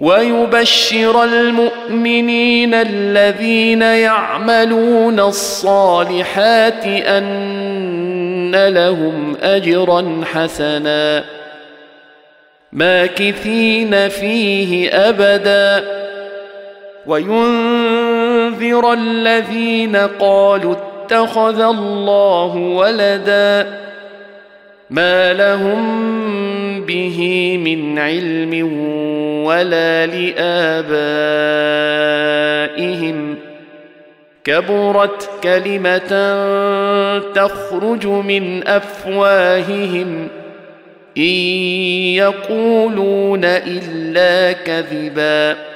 ويبشر المؤمنين الذين يعملون الصالحات أن لهم أجرا حسنا. ماكثين فيه أبدا. وينذر الذين قالوا اتخذ الله ولدا. ما لهم به من علم ولا لآبائهم. كبرت كلمة تخرج من أفواههم. إن يقولون إلا كذبا.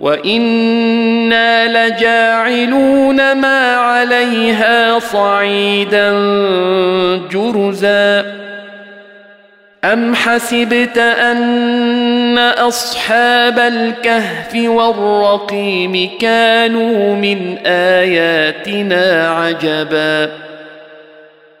وأنا لجاعلون ما عليها صعيدا جرزا ام حسبت ان اصحاب الكهف والرقيم كانوا من اياتنا عجبا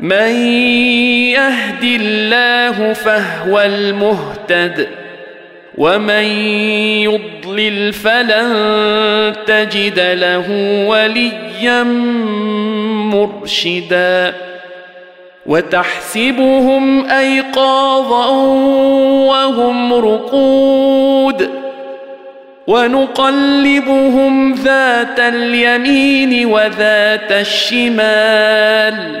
من يهد الله فهو المهتد ومن يضلل فلن تجد له وليا مرشدا وتحسبهم أيقاظا وهم رقود ونقلبهم ذات اليمين وذات الشمال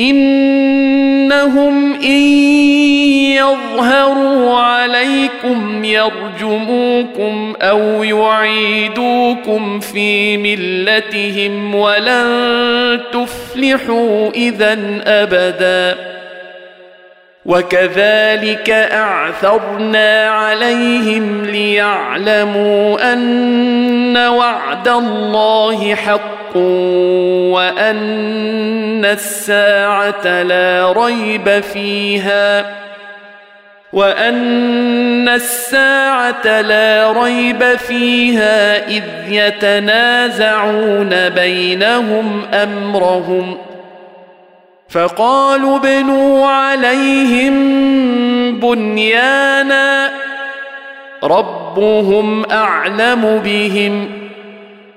إنهم إن يظهروا عليكم يرجموكم أو يعيدوكم في ملتهم ولن تفلحوا اذا أبدا. وكذلك أعثرنا عليهم ليعلموا أن وعد الله حق. وأن الساعة لا ريب فيها وأن الساعة لا ريب فيها إذ يتنازعون بينهم أمرهم فقالوا ابنوا عليهم بنيانا ربهم أعلم بهم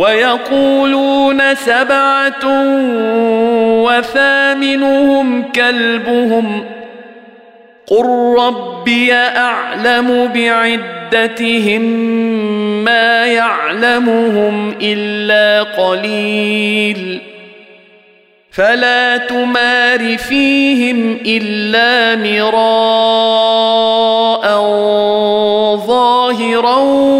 ويقولون سبعة وثامنهم كلبهم قل ربي أعلم بعدتهم ما يعلمهم إلا قليل فلا تمار فيهم إلا مراء ظاهرا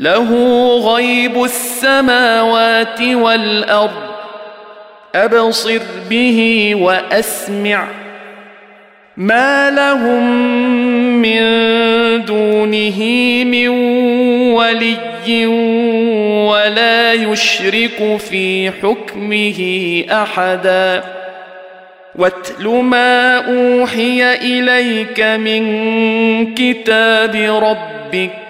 له غيب السماوات والأرض. أبصر به وأسمع. ما لهم من دونه من ولي ولا يشرك في حكمه أحدا. واتل ما أوحي إليك من كتاب ربك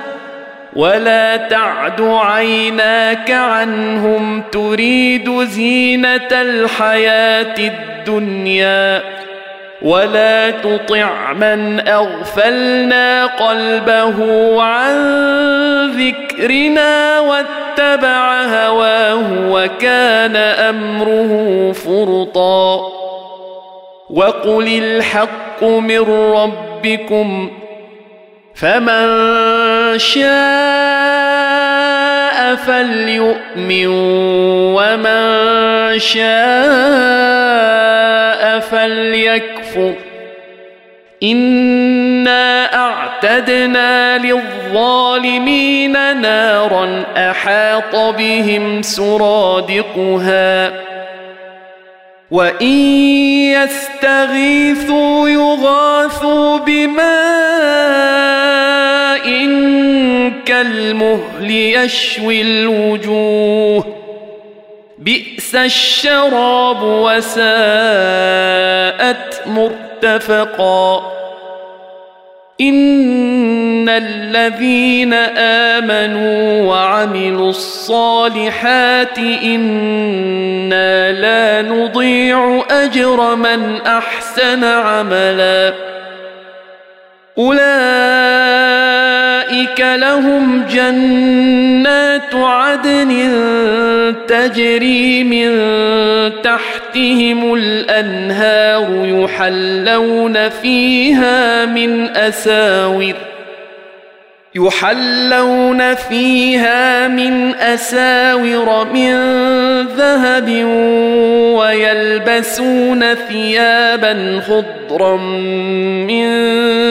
ولا تعد عيناك عنهم تريد زينه الحياة الدنيا ولا تطع من اغفلنا قلبه عن ذكرنا واتبع هواه وكان امره فرطا وقل الحق من ربكم فمن شاء فليؤمن ومن شاء فليكفر. إنا أعتدنا للظالمين نارا أحاط بهم سرادقها. وإن يستغيثوا يغاثوا بماء كالمهل يشوي الوجوه. بئس الشراب وساءت مرتفقا. إن الذين آمنوا وعملوا الصالحات إنا لا نضيع أجر من أحسن عملا. أولئك لهم جنات عدن تجري من تحتهم الأنهار يحلون فيها من أساور يحلون فيها من أساور من ذهب ويلبسون ثيابا خضرا من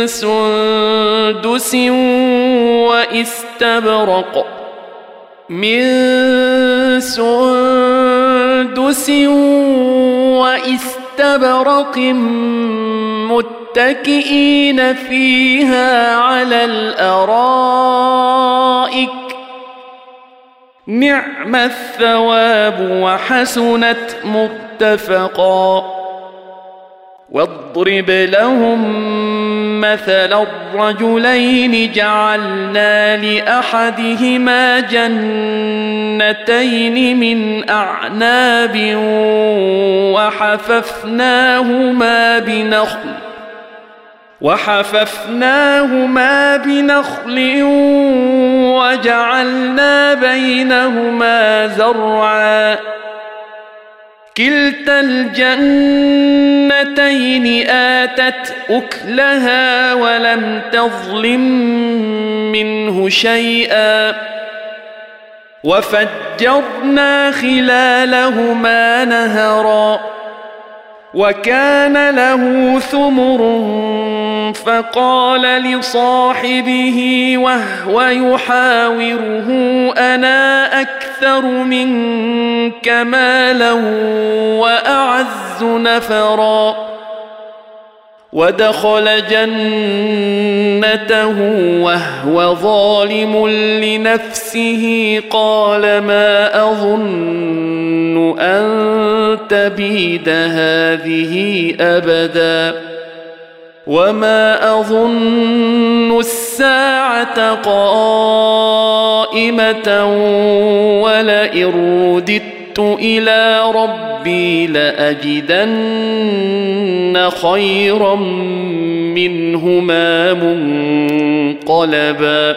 سندس واستبرق من سندس واستبرق متكئين فيها على الأرائك. نعم الثواب وحسنت مرتفقا واضرب لهم مثل الرجلين جعلنا لأحدهما جنتين من أعناب وحففناهما بنخل. وحففناهما بنخل وجعلنا بينهما زرعا. كلتا الجنتين آتت أكلها ولم تظلم منه شيئا. وفجرنا خلالهما نهرا. وكان له ثمر فقال لصاحبه وهو يحاوره أنا أكثر منك مالا وأعز نفرا. ودخل جنته وهو ظالم لنفسه قال ما أظن أن تبيد هذه أبدا. وما اظن الساعة قائمه ولئن رددت إلى ربي لاجدن خيرا منهما منقلبا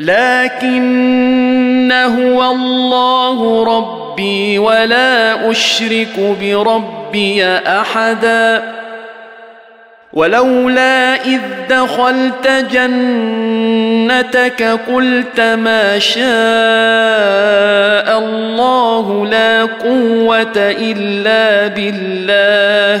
لكن هو الله ربي ولا أشرك بربي أحدا. ولولا إذ دخلت جنتك قلت ما شاء الله لا قوة إلا بالله.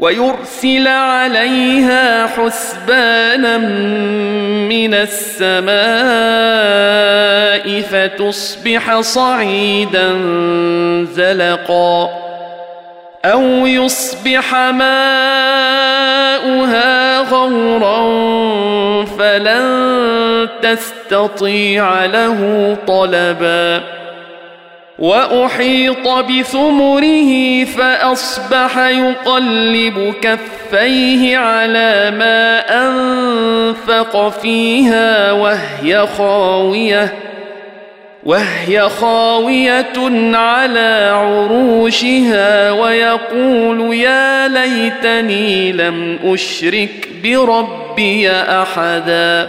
ويرسل عليها حسبانا من السماء فتصبح صعيدا زلقا أو يصبح ماؤها غورا فلن تستطيع له طلبا وأحيط بثمره فأصبح يقلب كفيه على ما أنفق فيها وهي خاوية وهي خاوية على عروشها ويقول يا ليتني لم أشرك بربي أحدا.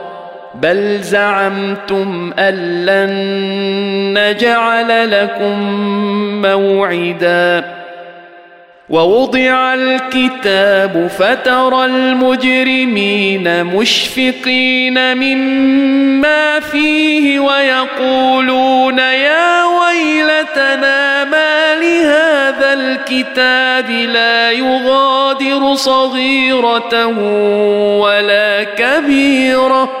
بل زعمتم ان لن نجعل لكم موعدا ووضع الكتاب فترى المجرمين مشفقين مما فيه ويقولون يا ويلتنا ما لهذا الكتاب لا يغادر صغيره ولا كبيره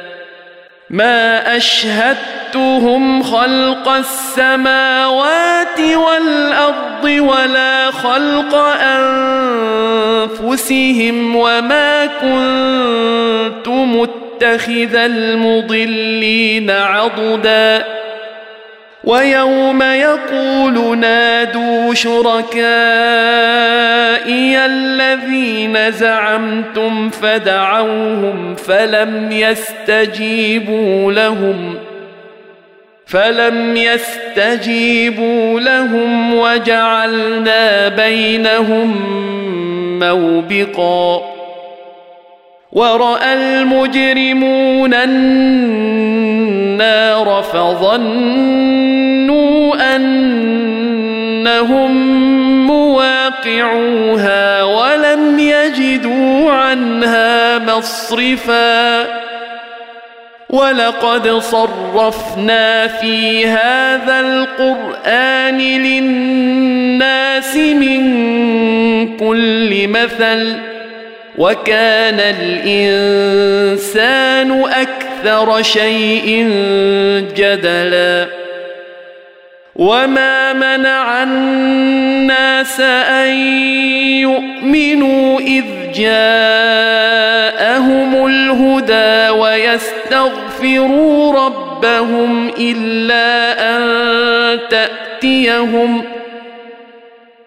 ما أشهدتهم خلق السماوات والأرض ولا خلق أنفسهم وما كنت متخذ المضلين عضدا ويوم يقول نادوا شركائي الذين زعمتم فدعوهم فلم يستجيبوا لهم فلم يستجيبوا لهم وجعلنا بينهم موبقا. ورأى المجرمون النار فظنوا أنهم مواقعوها ولم يجدوا عنها مصرفا. ولقد صرفنا في هذا القرآن للناس من كل مثل وكان الإنسان أكثر شيء جدلا. وما منع الناس أن يؤمنوا إذ جاءهم الهدى ويستغفروا ربهم إلا أن تأتيهم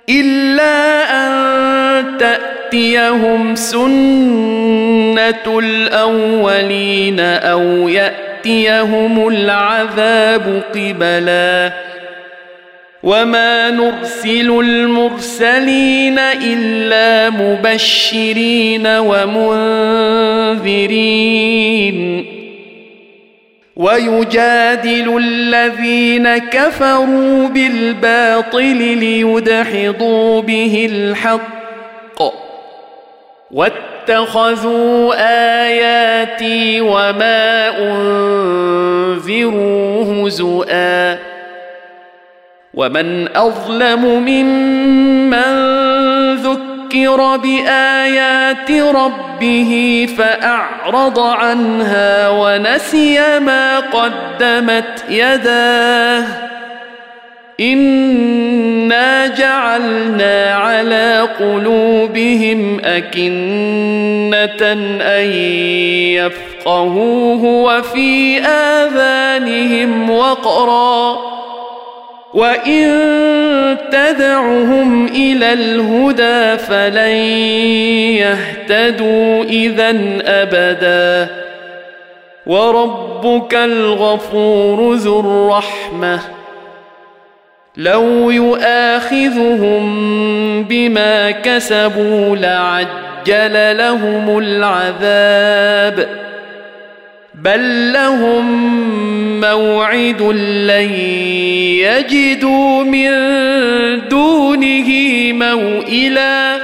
إلا أن تأتيهم تاتيهم سنة الأولين أو يأتيهم العذاب قبلا وما نرسل المرسلين إلا مبشرين ومنذرين. ويجادل الذين كفروا بالباطل ليدحضوا به الحق واتخذوا آياتي وما انذروا هزؤا ومن أظلم ممن ذكر بآيات ربه فأعرض عنها ونسي ما قدمت يداه انا جعلنا على قلوبهم اكنه ان يفقهوه وفي اذانهم وقرا وان تدعهم إلى الهدى فلن يهتدوا اذا ابدا وربك الغفور ذو الرحمه لو يؤاخذهم بما كسبوا لعجل لهم العذاب. بل لهم موعد لن يجدوا من دونه موئلا.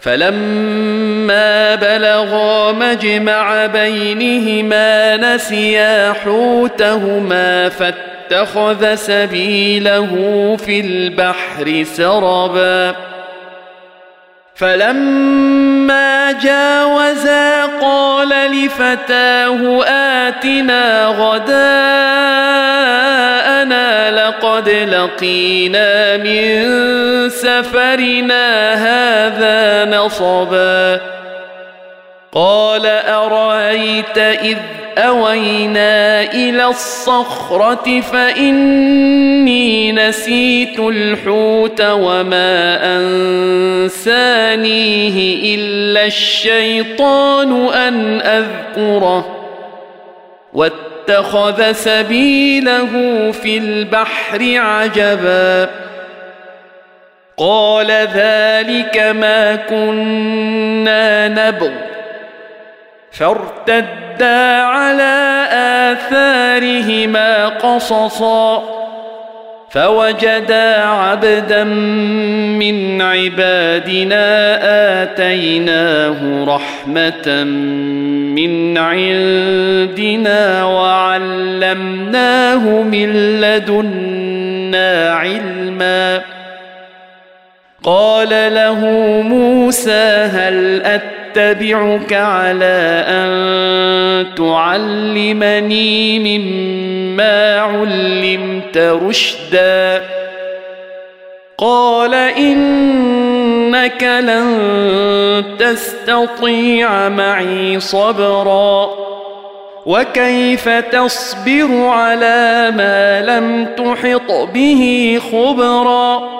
فلما بلغا مجمع بينهما نسيا حوتهما فاتخذ سبيله في البحر سربا. فلما جاوزا قال لفتاه آتنا غداءنا لقد لقينا من سفرنا هذا نصبا. قال أرأيت إذ أوينا إلى الصخرة فإني نسيت الحوت وما أنسانيه إلا الشيطان أن أذكره. واتخذ سبيله في البحر عجبا. قال ذلك ما كنا نبغ. فارتدا على آثارهما قصصا. فوجدا عبدا من عبادنا آتيناه رحمة من عندنا وعلمناه من لدنا علما. قال له موسى هل أتبعك على أن تعلمني مما علمت رشدا. قال إنك لن تستطيع معي صبرا. وكيف تصبر على ما لم تحط به خبرا؟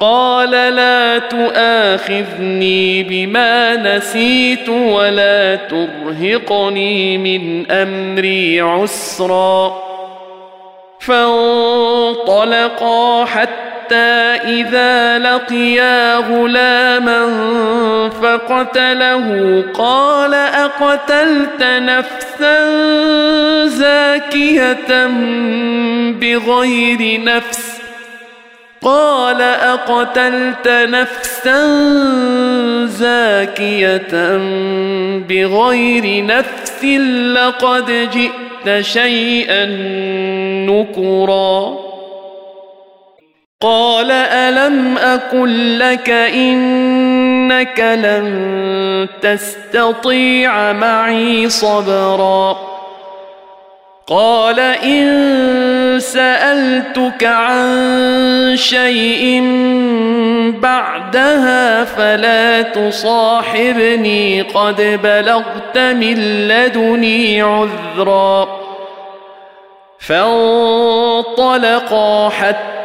قال لا تؤاخذني بما نسيت ولا ترهقني من أمري عسرا. فانطلقا حتى إذا لقيا غلاما فقتله. قال أقتلت نفسا زاكية بغير نفس قال أقتلت نفسا زاكية بغير نفس لقد جئت شيئا نكرا. قال ألم أقل لك إنك لن تستطيع معي صبرا. قال إن سألتك عن شيء بعدها فلا تصاحبني قد بلغت من لدني عذرا فانطلقا حتى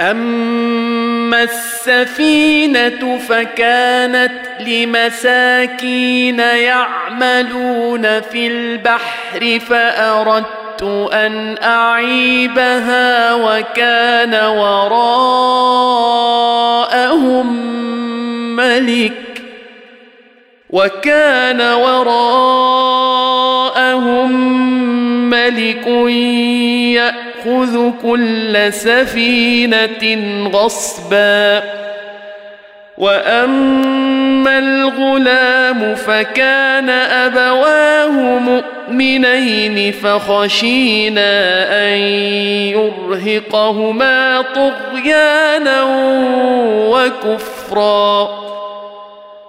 اما السفينه فكانت لمساكين يعملون في البحر فاردت ان اعيبها وكان وراءهم ملك وكان وراءهم ملك يأخذ كل سفينة غصبا. وأما الغلام فكان أبواه مؤمنين فخشينا أن يرهقهما طغيانا وكفرا.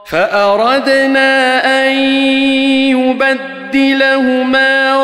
فأردنا أن يبدلهما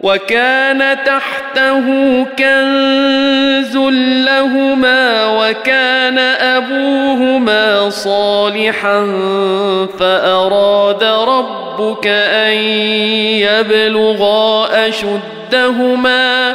وكان تحته كنز لهما وكان أبوهما صالحا فأراد ربك أن يبلغا أشدهما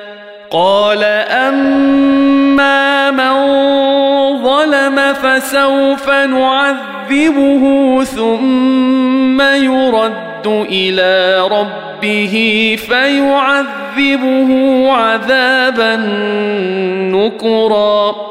قال أما من ظلم فسوف نعذبه ثم يرد إلى ربه فيعذبه عذابا نكرا.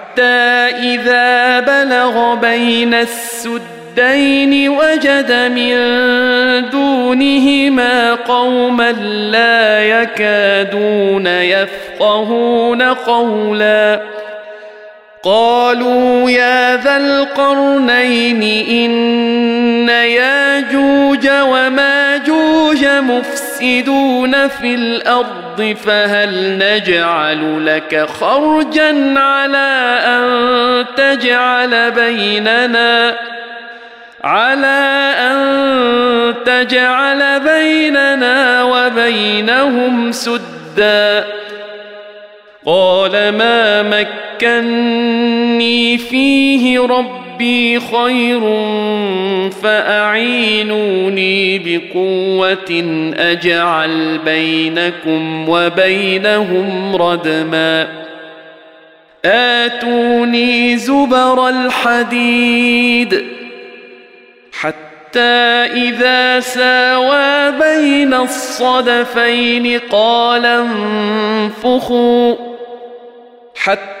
حتى إذا بلغ بين السدين وجد من دونهما قوما لا يكادون يفقهون قولا. قالوا يا ذا القرنين إن ياجوج وماجوج مفسدون في الأرض فهل نجعل لك خرجا على أن تجعل بيننا؟ على أن تجعل بيننا وبينهم سدا. قال ما مكني فيه ربي ربي خير فأعينوني بقوة أجعل بينكم وبينهم ردما. آتوني زبر الحديد حتى إذا ساوى بين الصدفين قال انفخوا حتى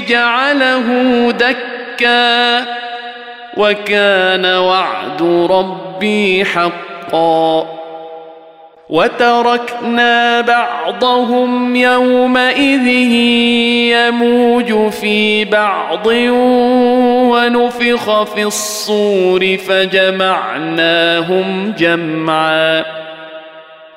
جعله دكا وكان وعد ربي حقا. وتركنا بعضهم يومئذ يموج في بعض ونفخ في الصور فجمعناهم جمعا.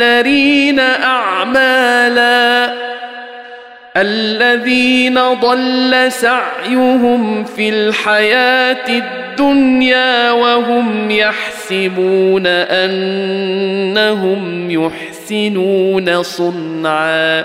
بالاخسرين أعمالا. الذين ضل سعيهم في الحياة الدنيا وهم يحسبون أنهم يحسنون صنعا.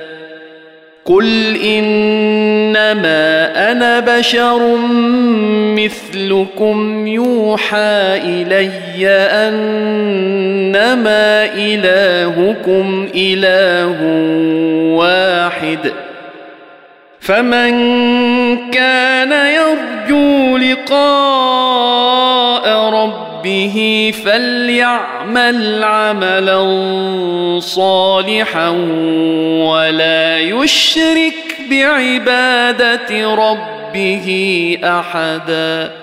قل انما أنا بشر مثلكم يوحى الي انما الهكم اله واحد فمن كان يرجو لقاء ربه فليعمل عملا صالحا ولا يشرك بعباده ربه احدا